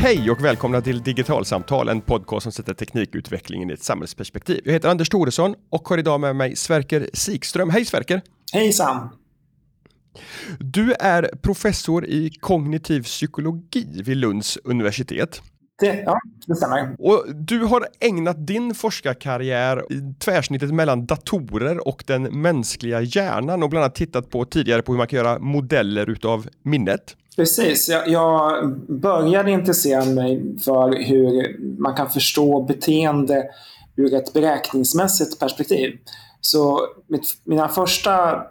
Hej och välkomna till Digitalsamtal, en podcast som sätter teknikutvecklingen i ett samhällsperspektiv. Jag heter Anders Thoresson och har idag med mig Sverker Sikström. Hej Sverker! Hej Sam! Du är professor i kognitiv psykologi vid Lunds universitet. Det, ja, det stämmer. Och du har ägnat din forskarkarriär i tvärsnittet mellan datorer och den mänskliga hjärnan och bland annat tittat på tidigare på hur man kan göra modeller utav minnet. Precis. Jag, jag började intressera mig för hur man kan förstå beteende ur ett beräkningsmässigt perspektiv. Så mitt, mina första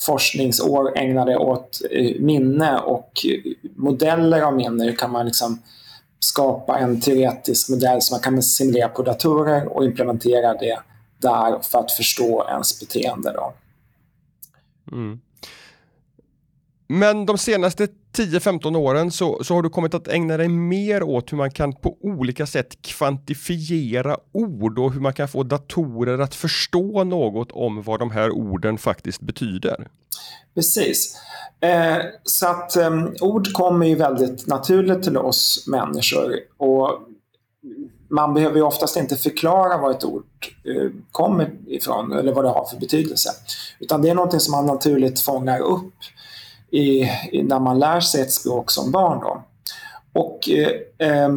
forskningsår ägnade åt eh, minne och modeller av minne. Hur kan man liksom skapa en teoretisk modell som man kan simulera på datorer och implementera det där för att förstå ens beteende. Då. Mm. Men de senaste 10-15 åren så, så har du kommit att ägna dig mer åt hur man kan på olika sätt kvantifiera ord och hur man kan få datorer att förstå något om vad de här orden faktiskt betyder. Precis. Eh, så att eh, ord kommer ju väldigt naturligt till oss människor och man behöver ju oftast inte förklara vad ett ord eh, kommer ifrån eller vad det har för betydelse. Utan det är någonting som man naturligt fångar upp i, i, när man lär sig ett språk som barn. Då. Och eh, eh,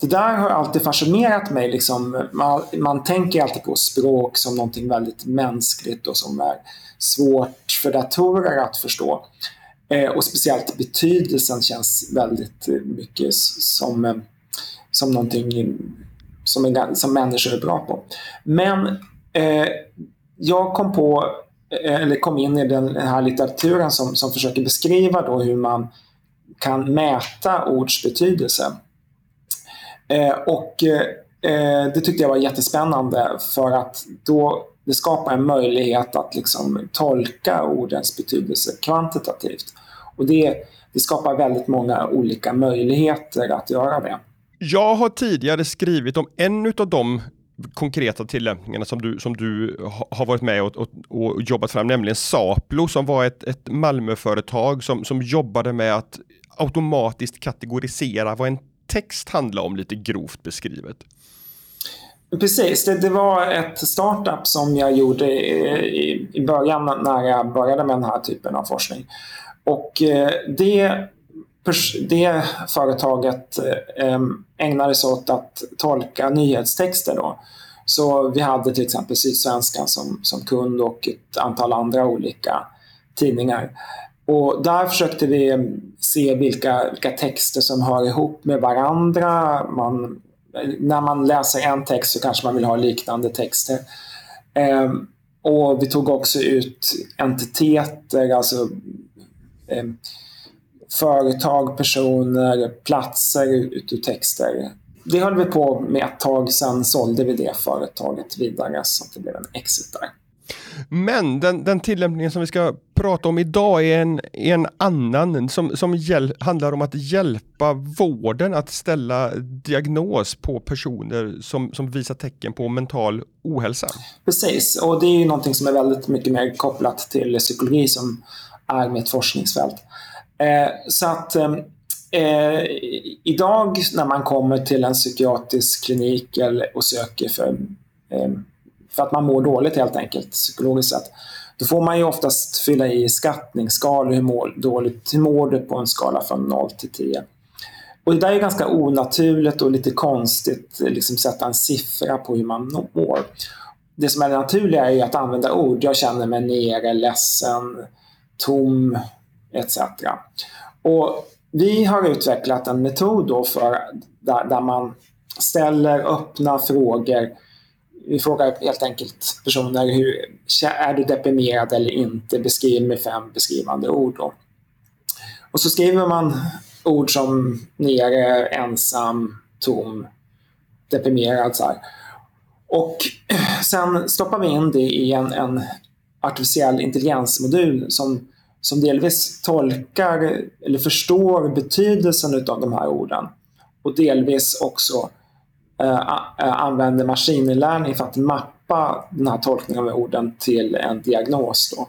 det där har alltid fascinerat mig. Liksom, man, man tänker alltid på språk som någonting väldigt mänskligt och som är svårt för datorer att förstå. Eh, och speciellt betydelsen känns väldigt mycket som, eh, som någonting som, som människor är bra på. Men eh, jag kom på Eh, eller kom in i den här litteraturen som, som försöker beskriva då hur man kan mäta ords betydelse. Eh, och eh, det tyckte jag var jättespännande för att då det skapar en möjlighet att liksom tolka ordens betydelse kvantitativt. Och det, det skapar väldigt många olika möjligheter att göra det. Jag har tidigare skrivit om en av de konkreta tillämpningarna som du, som du har varit med och, och, och jobbat fram, nämligen Saplo som var ett, ett Malmöföretag som, som jobbade med att automatiskt kategorisera vad en text handlar om, lite grovt beskrivet. Precis, det, det, var ett startup som jag gjorde i, i början när jag började med den här typen av forskning. Och eh, det det företaget eh, ägnade sig åt att tolka nyhetstexter. Då. Så vi hade till exempel Sydsvenskan som, som kund och ett antal andra olika tidningar. Och där försökte vi se vilka, vilka texter som hör ihop med varandra. Man, när man läser en text så kanske man vill ha liknande texter. Eh, och vi tog också ut entiteter, alltså eh, företag, personer, platser ut ur texter. Det höll vi på med ett tag, sen sålde vi det företaget vidare så att det blev en exit där. Men den, den tillämpningen som vi ska prata om idag är en, en annan som, som hjäl, handlar om att hjälpa vården att ställa diagnos på personer som, som visar tecken på mental ohälsa. Precis, och det är ju någonting som är väldigt mycket mer kopplat till psykologi som är mitt forskningsfält. Eh, så att eh, eh, idag när man kommer till en psykiatrisk klinik eller, och söker för, eh, för att man mår dåligt helt enkelt, psykologiskt sett, då får man ju oftast fylla i skattningsskalor. Hur mår, dåligt, hur mår du på en skala från 0 till 10? Och det där är ganska onaturligt och lite konstigt, liksom sätta en siffra på hur man mår. Det som är det naturliga är att använda ord. Jag känner mig nere, ledsen, tom, etc. Och vi har utvecklat en metod då för, där, där man ställer öppna frågor. Vi frågar helt enkelt personer, hur, är du deprimerad eller inte? Beskriv med fem beskrivande ord. Då. Och så skriver man ord som nere, ensam, tom, deprimerad. Så här. Och sen stoppar vi in det i en, en artificiell intelligensmodul som som delvis tolkar eller förstår betydelsen av de här orden och delvis också eh, eh använder maskininlärning för att mappa den här tolkningen av orden till en diagnos. Då.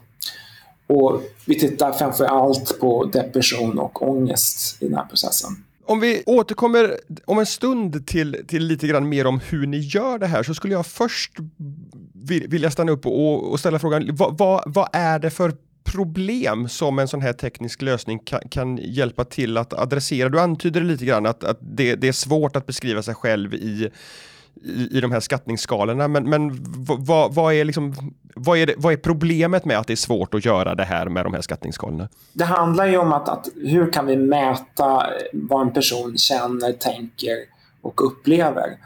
Och vi tittar framför allt på depression och ångest i den här processen. Om vi återkommer om en stund till, till lite grann mer om hur ni gör det här så skulle jag först vilja stanna upp och, och ställa frågan vad, vad, vad, är det för problem som en sån här teknisk lösning kan, kan hjälpa till att adressera? Du antyder lite grann att, att det, det är svårt att beskriva sig själv i i, i de här skattningsskalorna. Men, men vad, vad, är liksom, vad, är det, vad är problemet med att det är svårt att göra det här med de här skattningsskalorna? Det handlar ju om att, att hur kan vi mäta vad en person känner, tänker och upplever.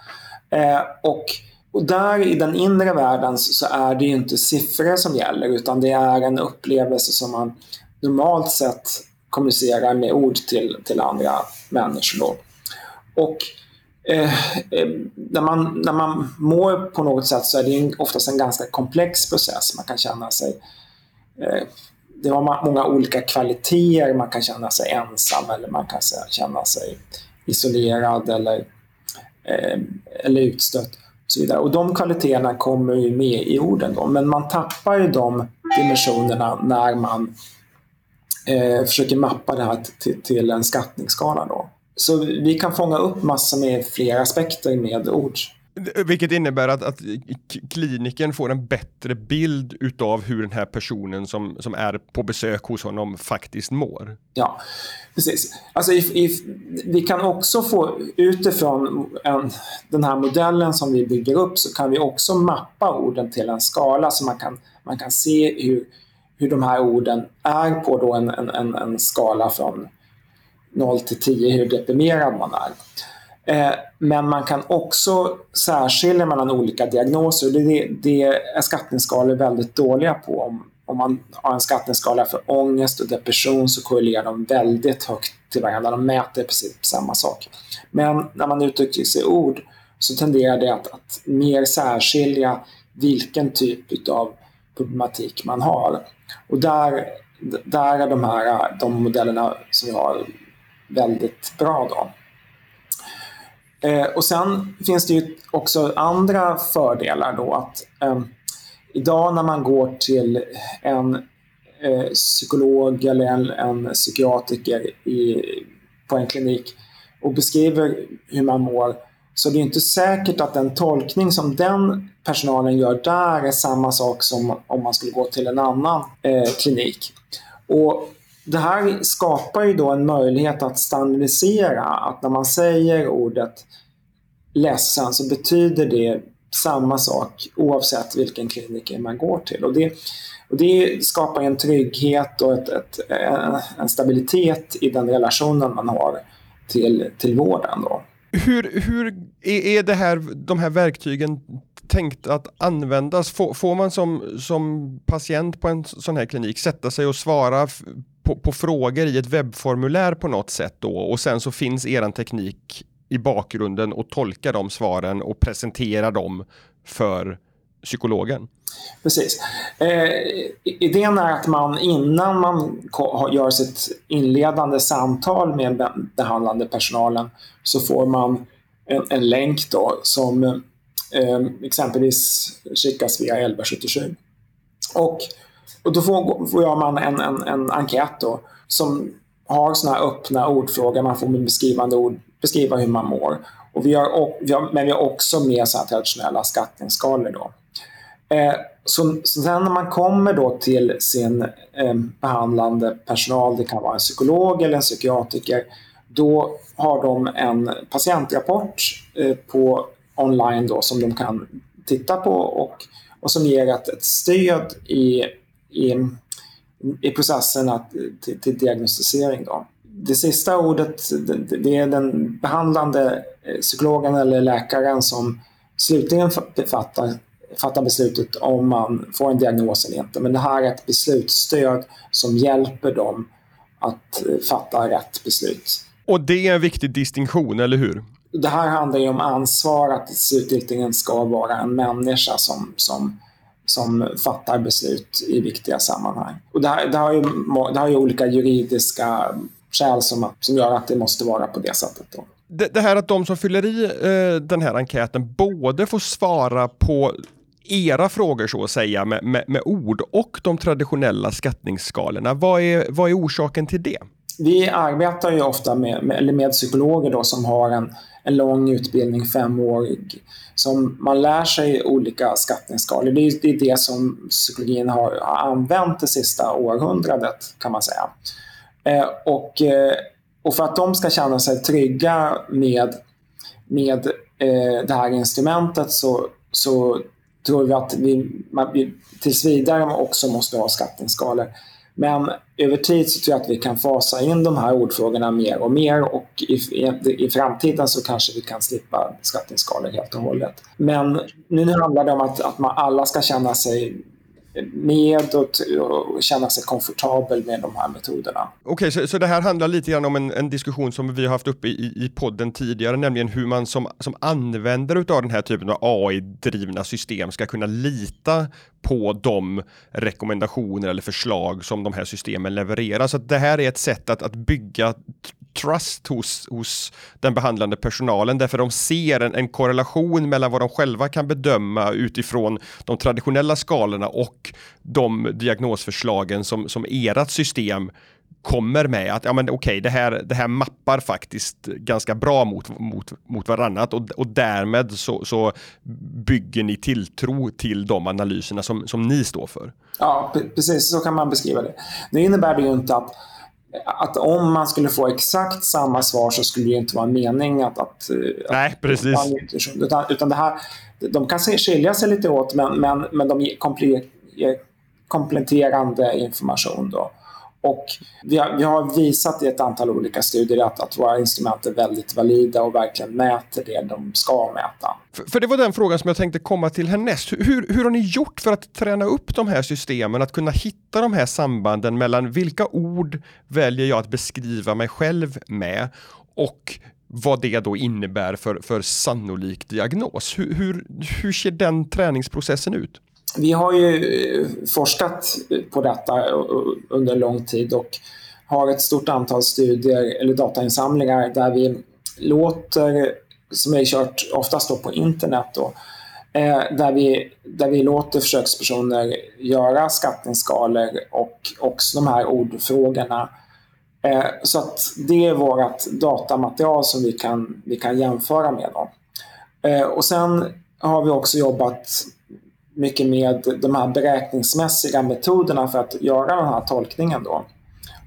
Eh, och, och där i den inre världen så är det ju inte siffror som gäller utan det är en upplevelse som man normalt sett kommunicerar med ord till, till andra människor. Då. Och Eh, eh när, man, när man mår på något sätt så är det oftast en ganska komplex process. Man kan känna sig... Eh, det har många olika kvaliteter. Man kan känna sig ensam eller man kan känna sig isolerad eller, eh, eller utstött. Och, så vidare. och de kvaliteterna kommer ju med i orden. Då. Men man tappar ju de dimensionerna när man eh, försöker mappa det här till, till en skattningsskala. Då. Så vi kan fånga upp massor med fler aspekter med ord. Vilket innebär att, att kliniken får en bättre bild utav hur den här personen som, som är på besök hos honom faktiskt mår. Ja, precis. Alltså if, if, vi kan också få utifrån en, den här modellen som vi bygger upp så kan vi också mappa orden till en skala så man kan, man kan se hur, hur de här orden är på då en, en, en skala från 0 till 10 hur deprimerad man är. Eh, men man kan också särskilja mellan olika diagnoser. Det, det är skattningsskalor väldigt dåliga på. Om, om man har en skattningsskala för ångest och depression så korrelerar de väldigt högt till varandra. De mäter precis samma sak. Men när man uttrycker sig i ord så tenderar det att, att mer särskilja vilken typ av problematik man har. Och där, där är de här de modellerna som vi har väldigt bra. Då. Eh, och sen finns det ju också andra fördelar då att eh, idag när man går till en eh, psykolog eller en, en psykiatriker i, på en klinik och beskriver hur man mår så det är inte säkert att den tolkning som den personalen gör där är samma sak som om man skulle gå till en annan eh, klinik. Och det här skapar ju då en möjlighet att standardisera att när man säger ordet ledsen så betyder det samma sak oavsett vilken kliniker man går till. Och det, och det skapar en trygghet och ett, ett, eh, en stabilitet i den relationen man har till, till vården. Då. Hur, hur är det här, de här verktygen tänkt att användas? Får, får man som, som patient på en sån här klinik sätta sig och svara på, på, frågor i ett webbformulär på något sätt då och sen så finns eran teknik i bakgrunden och tolkar de svaren och presenterar dem för psykologen. Precis. Eh, idén är att man innan man gör sitt inledande samtal med behandlande personalen så får man en, en länk då som eh, exempelvis skickas via 1177. Och och då får, får gör man en, en, en enkät då, som har såna här öppna ordfrågor. Man får med beskrivande ord beskriva hur man mår. Och vi har, vi har, men vi har också med så traditionella skattningsskalor. Då. Eh, så, så sen när man kommer då till sin eh, behandlande personal, det kan vara en psykolog eller en psykiatriker, då har de en patientrapport eh, på online då, som de kan titta på och, och som ger ett, ett stöd i i, i processen att, till, till diagnostisering. Då. Det sista ordet det, det är den behandlande eh, psykologen eller läkaren som slutligen fattar, fattar beslutet om man får en diagnos eller inte. Men det här är ett beslutsstöd som hjälper dem att eh, fatta rätt beslut. Och det är en viktig distinktion, eller hur? Det här handlar ju om ansvar, att det slutligen ska vara en människa som, som som fattar beslut i viktiga sammanhang. Och det, här, det, har, ju, det har ju olika juridiska skäl som, som gör att det måste vara på det sättet. Då. Det, det här att de som fyller i eh, den här enkäten både får svara på era frågor så att säga med, med, med ord och de traditionella skattningsskalorna. Vad är, vad är orsaken till det? Vi arbetar ju ofta med, med, med psykologer då som har en, en lång utbildning, femårig, som man lär sig olika skattningsskalor. Det är, det är det som psykologin har, har använt det sista århundradet kan man säga. Eh, och, eh, och för att de ska känna sig trygga med, med eh, det här instrumentet så, så tror vi att vi, man, vi tills vidare också måste ha skattningsskalor. Men över tid så tror jag att vi kan fasa in de här ordfrågorna mer och mer och i, i, i framtiden så kanske vi kan slippa skatteskalor helt och hållet. Men nu handlar det om att, att man alla ska känna sig med och, och känna sig komfortabel med de här metoderna. Okej, okay, så, så det här handlar lite grann om en, en diskussion som vi har haft uppe i, i podden tidigare, nämligen hur man som, som användare av den här typen av AI-drivna system ska kunna lita på de rekommendationer eller förslag som de här systemen levererar. Så det här är ett sätt att, att bygga trust hos, hos den behandlande personalen därför de ser en, en, korrelation mellan vad de själva kan bedöma utifrån de traditionella skalorna och de diagnosförslagen som, som ert system kommer med att ja, men okej, det, här, det här mappar faktiskt ganska bra mot, mot, mot varannat och, och därmed så, så bygger ni tilltro till de analyserna som, som ni står för. Ja, precis så kan man beskriva det. Det innebär det ju inte att att om man skulle få exakt samma svar så skulle det inte vara en mening att... att Nej, att, precis. Utan, utan det här, de kan skilja sig lite åt men, men, men de ger kompletterande information. Då. Och vi har, vi har, visat i ett antal olika studier att, att våra instrument är väldigt valida och verkligen mäter det de ska mäta. För, för det var den frågan som jag tänkte komma till härnäst. Hur, hur har ni gjort för att träna upp de här systemen, att kunna hitta de här sambanden mellan vilka ord väljer jag att beskriva mig själv med och vad det då innebär för, för sannolik diagnos. Hur, hur, hur ser den träningsprocessen ut? Vi har ju eh, forskat på detta eh, under lång tid och har ett stort antal studier eller datainsamlingar där vi låter, som är kört oftast då på internet, då, eh, där, vi, där vi låter försökspersoner göra skattningsskalor och också de här ordfrågorna. Så att det är vårt datamaterial som vi kan, vi kan jämföra med. Då. Och sen har vi också jobbat mycket med de här beräkningsmässiga metoderna för att göra den här tolkningen. Då.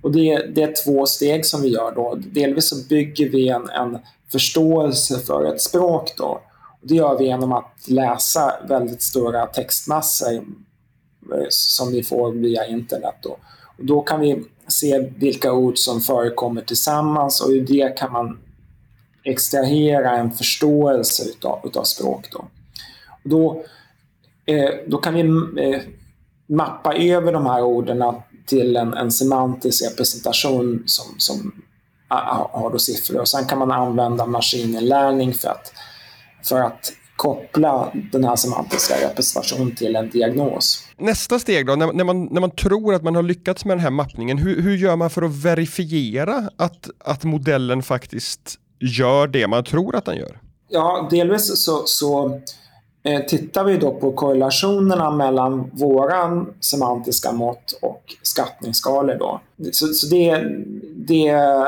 Och det, det är två steg som vi gör. Då. Delvis så bygger vi en, en förståelse för ett språk. Då. Det gör vi genom att läsa väldigt stora textmassor eh, som vi får via internet. Då. Och då kan vi se vilka ord som förekommer tillsammans och ur det kan man extrahera en förståelse utav, utav språk. Då. Och då då kan vi eh, mappa över de här orden till en, en semantisk representation som, som har då siffror. Och sen kan man använda maskininlärning för att, för att koppla den här semantiska representationen till en diagnos. Nästa steg då, när, när, man, när man tror att man har lyckats med den här mappningen, hur, hur gör man för att verifiera att, att modellen faktiskt gör det man tror att den gör? Ja, delvis så, så Eh, Eh, tittar vi då på korrelationerna mellan våra semantiska mått och skattningsskalor då. Så, så det, det är,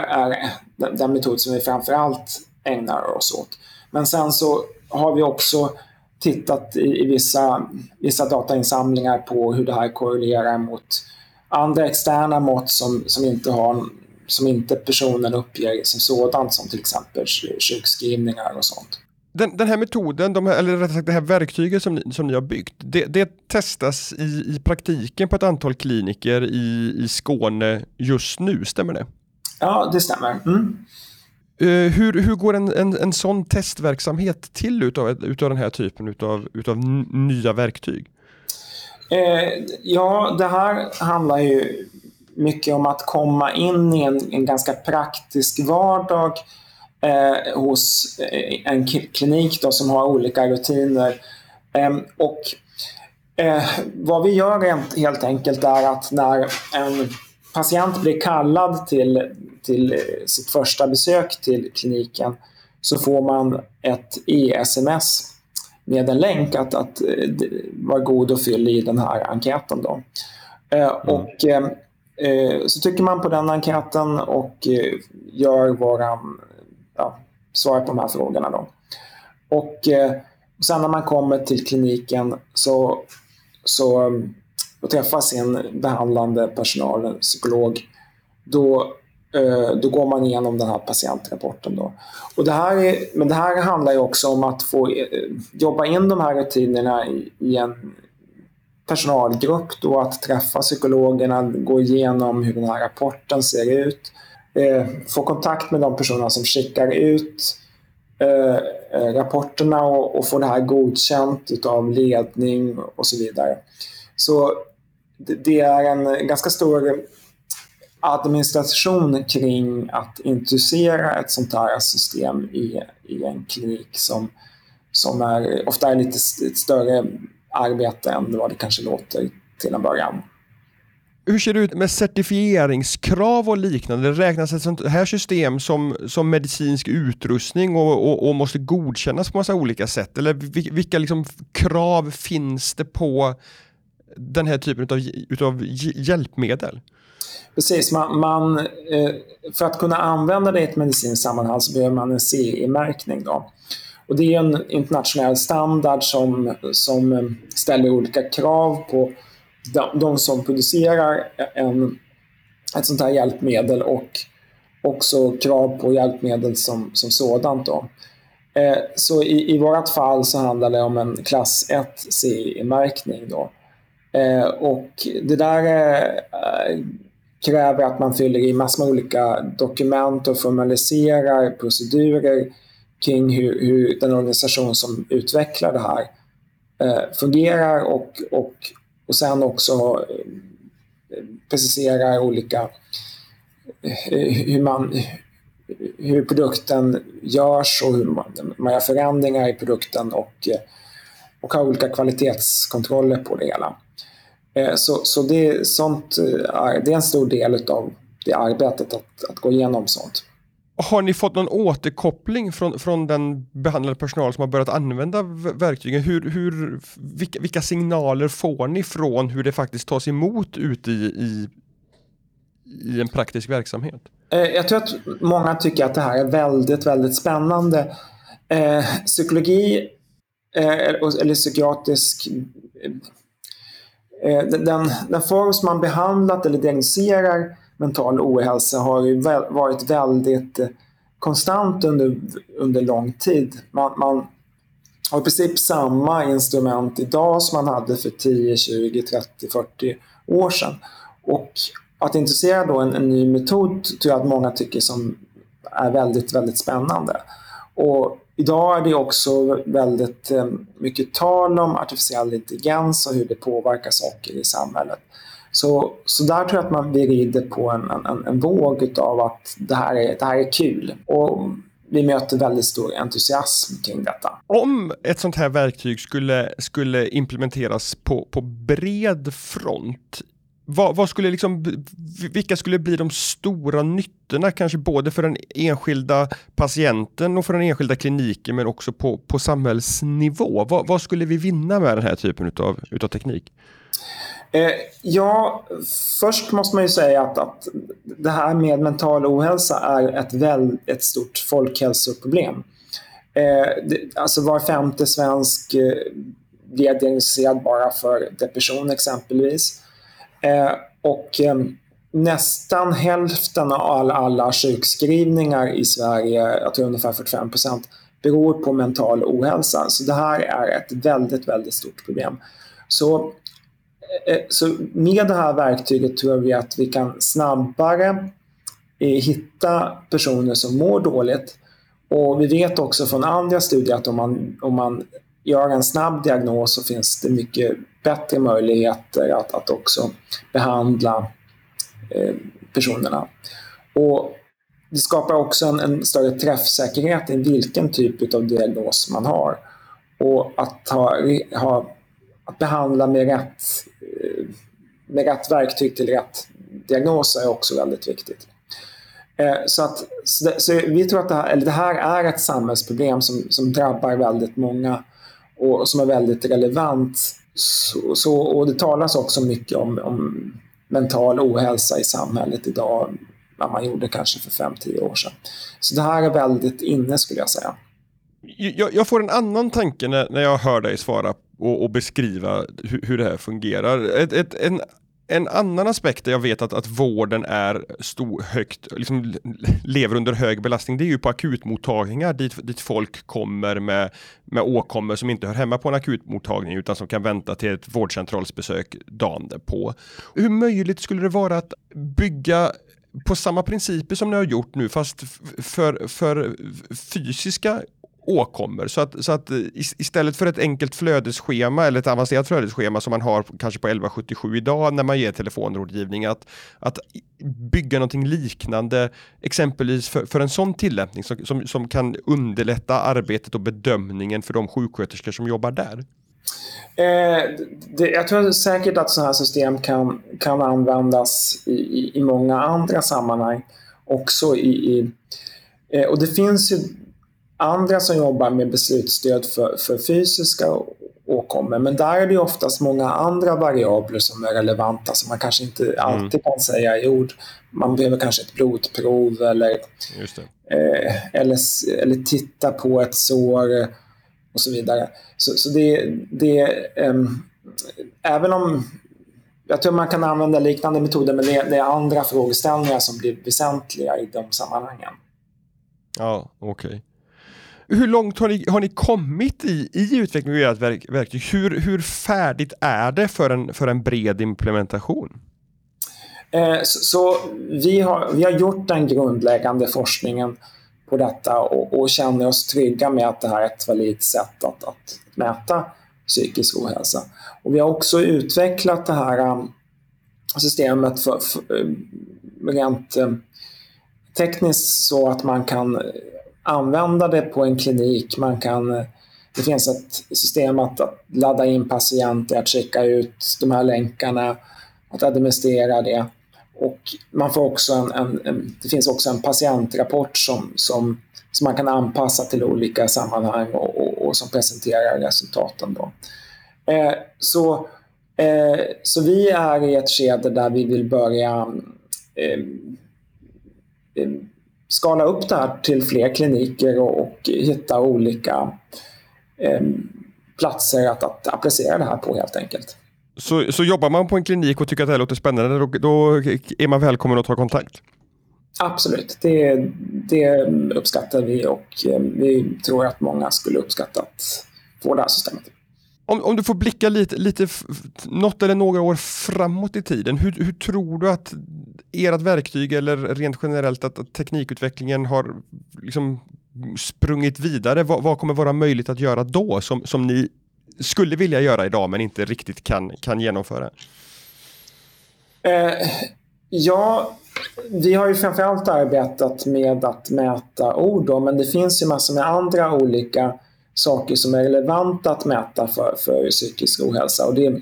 är, den metod som vi framförallt ägnar oss åt. Men sen så har vi också tittat i, i vissa, vissa datainsamlingar på hur det här korrelerar mot andra externa mått som, som, inte, har, som inte personen uppger som sådant, som till exempel sjukskrivningar och sånt den, den här metoden, de här, eller rättare sagt det här verktyget som ni, som ni har byggt, det, det testas i, i praktiken på ett antal kliniker i, i Skåne just nu, stämmer det? Ja, det stämmer. Mm. Uh, hur, hur går en, en, en sån testverksamhet till utav, utav den här typen utav, utav nya verktyg? Uh, ja, det här handlar ju mycket om att komma in i en, en ganska praktisk vardag eh, hos eh, en klinik då, som har olika rutiner. Eh, och eh, Vad vi gör helt enkelt är att när en patient blir kallad till, till sitt första besök till kliniken så får man ett e-sms med en länk att, att eh, vara god och fyll i den här enkäten. Då. Mm. Och så tycker man på den enkäten och gör våran, ja, svara på de här frågorna. Då. Och eh, sen när man kommer till kliniken så, så eh, och träffar sin behandlande personal, psykolog, då Eh, då går man igenom den här patientrapporten. Då. Och det här är, men det här handlar ju också om att få eh, jobba in de här rutinerna i, i en personalgrupp, då, att träffa psykologerna, gå igenom hur den här rapporten ser ut, eh, få kontakt med de personer som skickar ut eh, eh, rapporterna och, och, få det här godkänt av ledning och så vidare. Så det, det är en ganska stor administration kring att introducera ett sånt här system i, i en klinik som, som är, ofta är lite ett större arbete än vad det kanske låter till en början. Hur ser det ut med certifieringskrav och liknande? Räknas ett sånt här system som, som medicinsk utrustning och, och, och måste godkännas på massa olika sätt? Eller vilka liksom krav finns det på den här typen av utav hjälpmedel? Precis, man, man, eh, för att kunna använda det i ett medicinskt sammanhang så behöver man en CE-märkning. Då. Och det är en internationell standard som, som eh, ställer olika krav på de, de som producerar en, ett sånt här hjälpmedel och också krav på hjälpmedel som, som sådant. Då. Eh, så i, i vårt fall så handlar det om en klass 1 CE-märkning. Då. Eh, och det där eh, kräver att man fyller i massor med olika dokument och formaliserar procedurer kring hur, hur den organisation som utvecklar det här eh, fungerar och, och, och sen också eh, precisera preciserar olika eh, hur, man, hur produkten görs och hur man, man gör förändringar i produkten och, eh, och har olika kvalitetskontroller på det hela. Så, så det, sånt, det är en stor del av det arbetet att, att gå igenom sånt. Har ni fått någon återkoppling från, från den behandlade personal som har börjat använda verktygen? Hur, hur, vilka, vilka signaler får ni från hur det faktiskt tas emot ute i, i, i en praktisk verksamhet? Eh, jag tror att många tycker att det här är väldigt, väldigt spännande. Eh, psykologi eh, eller psykiatrisk Eh, den, den form som man behandlat eller diagnostiserar mental ohälsa har ju varit väldigt eh, konstant under, under lång tid. Man, man har i princip samma instrument idag som man hade för 10, 20, 30, 40 år sedan. Och att introducera då en, en ny metod tror jag att många tycker som är väldigt, väldigt spännande. Och Idag är det också väldigt eh, mycket tal om artificiell intelligens och hur det påverkar saker i samhället. Så, så där tror jag att man rider på en, en, en våg av att det här, är, det här är kul. Och vi möter väldigt stor entusiasm kring detta. Om ett sånt här verktyg skulle, skulle implementeras på, på bred front vad, vad, skulle liksom, vilka skulle bli de stora nyttorna, kanske både för den enskilda patienten och för den enskilda kliniken, men också på, på samhällsnivå? Vad, vad skulle vi vinna med den här typen av utav teknik? Eh, ja, först måste man ju säga att, att det här med mental ohälsa är ett, väl, ett stort folkhälsoproblem. Eh, det, alltså var femte svensk eh, blir diagnostiserad bara för depression exempelvis. Eh, och eh, nästan hälften av alla, alla sjukskrivningar i Sverige, jag tror ungefär 45 procent, beror på mental ohälsa. Så det här är ett väldigt, väldigt stort problem. Så, Eh, eh, så med det här verktyget tror vi att vi kan snabbare eh, hitta personer som mår dåligt. Och vi vet också från andra studier att om man, om man gör en snabb diagnos så finns det mycket bättre möjligheter att, att också behandla eh, personerna. Och det skapar också en, en, större träffsäkerhet i vilken typ av diagnos man har. Och att, ha, ha, att behandla med rätt, med rätt verktyg till rätt diagnos är också väldigt viktigt. Eh, så, att, så, så, vi tror att det här, eller det här är ett samhällsproblem som, som drabbar väldigt många och som är väldigt relevant. Så, så, och det talas också mycket om, om mental ohälsa i samhället idag än man gjorde kanske för 5-10 år sedan. Så det här är väldigt inne skulle jag säga. Jag, jag får en annan tanke när, när jag hör dig svara och, och beskriva hur, hur, det här fungerar. Ett, ett, en en annan aspekt där jag vet att, att vården är stor, högt, liksom lever under hög belastning, det är ju på akutmottagningar dit, dit folk kommer med, med åkommor som inte hör hemma på en akutmottagning utan som kan vänta till ett vårdcentralsbesök dagen därpå. Hur möjligt skulle det vara att bygga på samma principer som ni har gjort nu fast för, för fysiska åkommor. Så att, så att eh, istället för ett enkelt flödesschema eller ett avancerat flödesschema som man har kanske på 1177 idag när man ger telefonrådgivning, att, att bygga någonting liknande exempelvis för, för en sån tillämpning som, som, som kan underlätta arbetet och bedömningen för de sjuksköterskor som jobbar där? Eh, det, jag tror säkert att sådana här system kan, kan användas i, i, i många andra sammanhang också. I, i eh, och det finns ju andra som jobbar med beslutsstöd för, för fysiska åkommor. Men där är det oftast många andra variabler som är relevanta som man kanske inte mm. alltid kan säga i ord. Man behöver kanske ett blodprov eller, eh, eller, eller titta på ett sår och så vidare. Så, så det, det eh, även om jag tror man kan använda liknande metoder men det, det är andra frågeställningar som blir väsentliga i de sammanhangen. Ja, okej. Okay. Hur långt har ni, har ni kommit i, i utvecklingen av ert verk, verktyg? Hur, hur färdigt är det för en, för en bred implementation? Eh, så, så, vi, har, vi har gjort den grundläggande forskningen på detta och, och känner oss trygga med att det här är ett validt sätt att, att mäta psykisk ohälsa. Och vi har också utvecklat det här um, systemet för, för, eh, rent eh, tekniskt så att man kan använda det på en klinik. Man kan, det finns ett system att, att ladda in patienter, att skicka ut de här länkarna, att administrera det. Och man får också en, en, en, det finns också en patientrapport som, som, som man kan anpassa till olika sammanhang och, och, och som presenterar resultaten. Då. Eh, så, eh, så vi är i ett skede där vi vill börja eh, eh skala upp det här till fler kliniker och, och hitta olika eh, platser att, att applicera det här på helt enkelt. Så, så jobbar man på en klinik och tycker att det här låter spännande, då, då är man välkommen att ta kontakt? Absolut, det, det uppskattar vi och eh, vi tror att många skulle uppskatta att få det här systemet. Om, om du får blicka lite, lite något eller några år framåt i tiden, hur, hur tror du att ert verktyg eller rent generellt att, att teknikutvecklingen har liksom sprungit vidare? Vad, vad, kommer vara möjligt att göra då som, som ni skulle vilja göra idag men inte riktigt kan, kan genomföra? Eh, ja, vi har ju framförallt arbetat med att mäta ord då, men det finns ju massor med andra olika saker som är relevanta att mäta för, för psykisk ohälsa. Och det,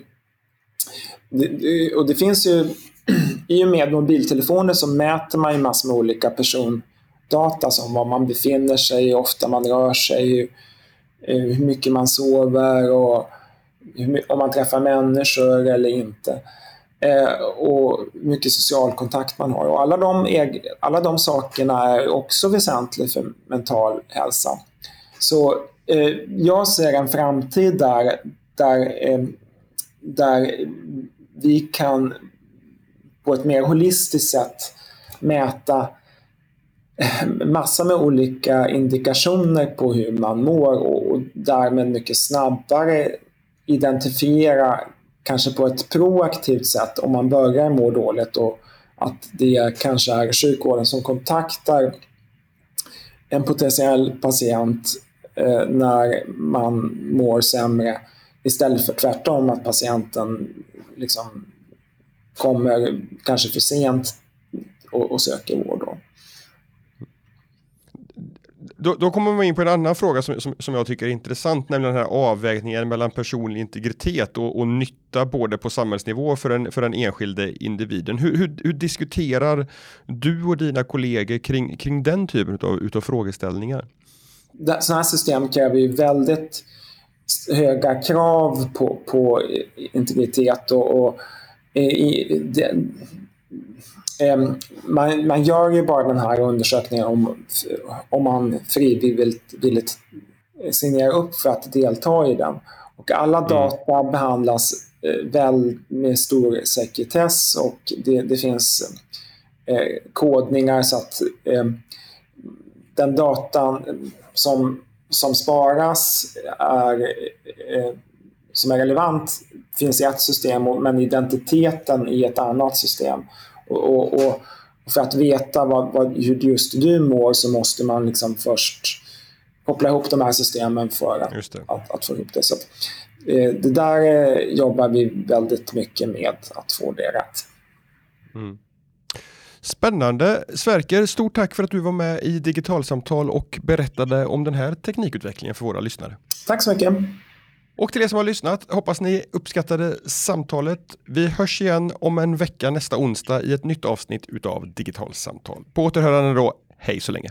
det, och det finns ju, i och med mobiltelefoner så mäter man ju massor med olika persondata som var man befinner sig, hur ofta man rör sig, hur eh, mycket man sover och om man träffar människor eller inte. Eh, och hur mycket social kontakt man har. Och alla de, alla de sakerna är också väsentliga för mental hälsa. Så Eh, jag ser en framtid där, där, eh, där vi kan på ett mer holistiskt sätt mäta eh, massa med olika indikationer på hur man mår och därmed mycket snabbare identifiera, kanske på ett proaktivt sätt, om man börjar må dåligt och att det kanske är sjukvården som kontaktar en potentiell patient eh, när man mår sämre istället för tvärtom att patienten liksom kommer kanske för sent och, och söker vård. Då. Då, då, kommer man in på en annan fråga som, som, som, jag tycker är intressant, nämligen den här avvägningen mellan personlig integritet och, och nytta både på samhällsnivå för den, för den enskilde individen. Hur, hur, hur diskuterar du och dina kollegor kring, kring den typen av utav frågeställningar? Sådana här system kräver ju väldigt höga krav på, på integritet och, och i, det, Ehm, man, man gör ju bara den här undersökningen om, om man frivilligt vill signera upp för att delta i den. Och alla mm. data mm. behandlas eh, väl med stor sekretess och det, det finns eh, kodningar så att eh, den datan som, som sparas är, eh, som är relevant finns i ett system men identiteten i ett annat system. Och, och, och för att veta vad, vad, hur just du mår så måste man liksom först koppla ihop de här systemen för att, att, att, få ihop det. Så att, eh, det där eh, jobbar vi väldigt mycket med, att få det rätt. Mm. Spännande! Sverker, stort tack för att du var med i Digitalsamtal och berättade om den här teknikutvecklingen för våra lyssnare. Tack så mycket! Och till er som har lyssnat, hoppas ni uppskattade samtalet. Vi hörs igen om en vecka nästa onsdag i ett nytt avsnitt utav Digitalsamtal. På återhörande då, hej så länge!